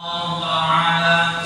maka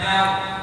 Daniel.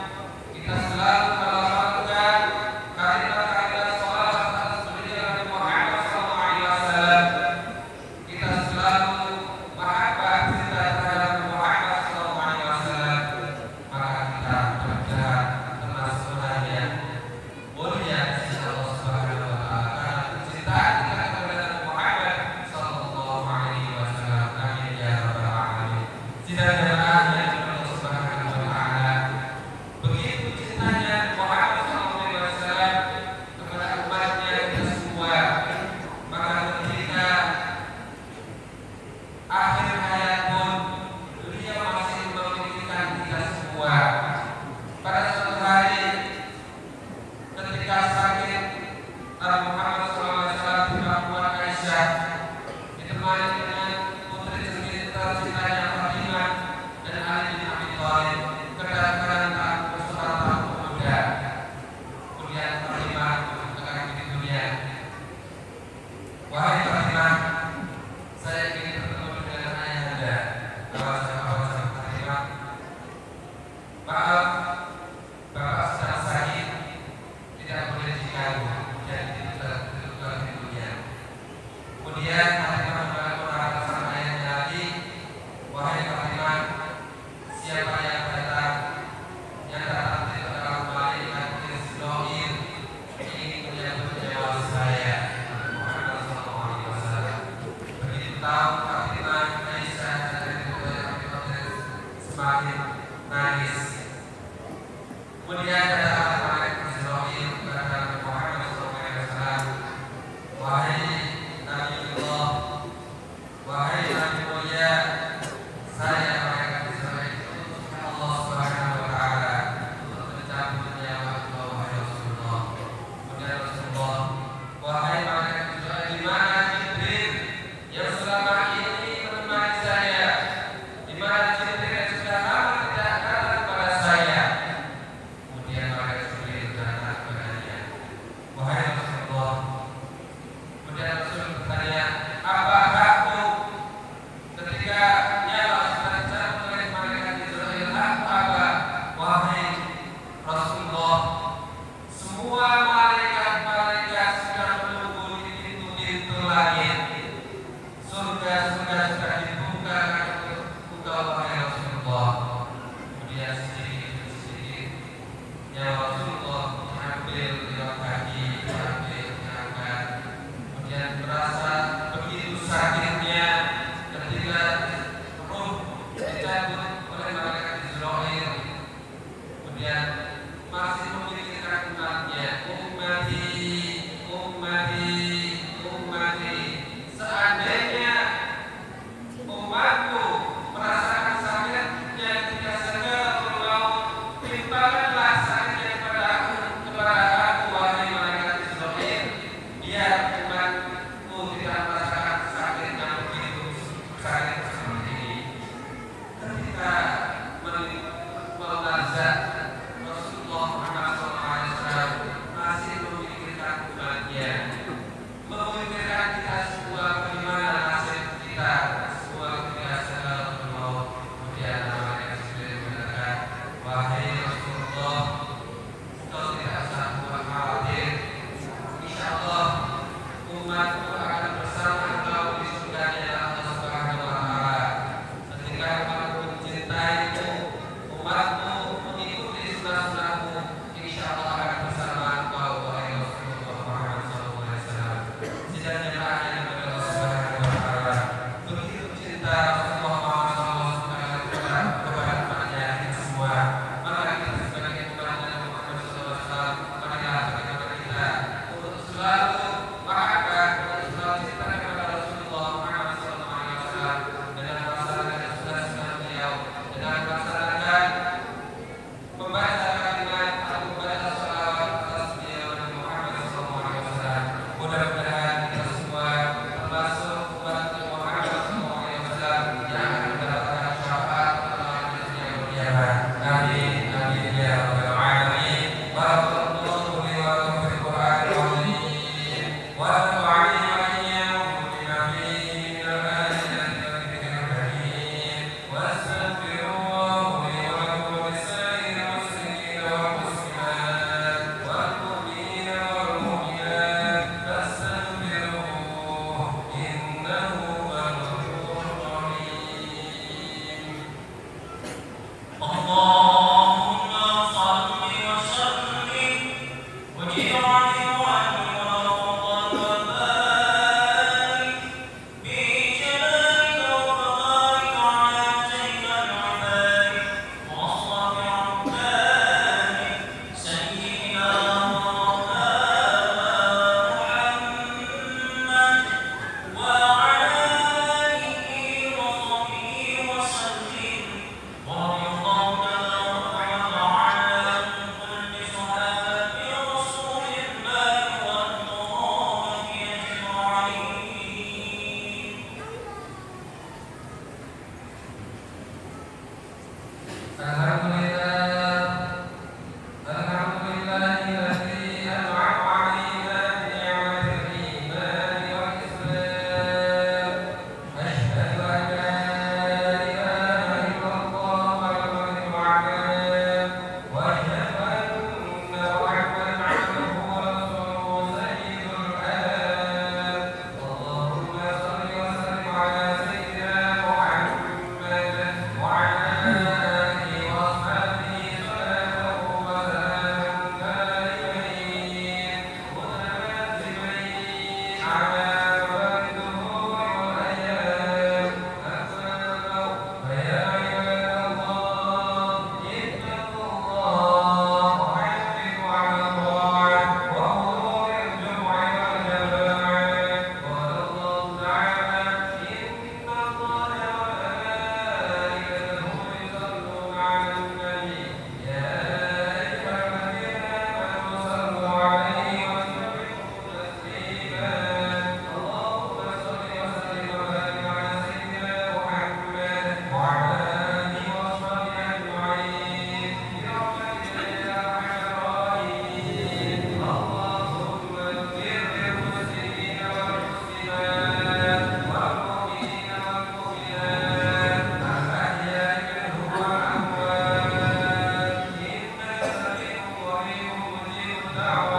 kemudian All right. الله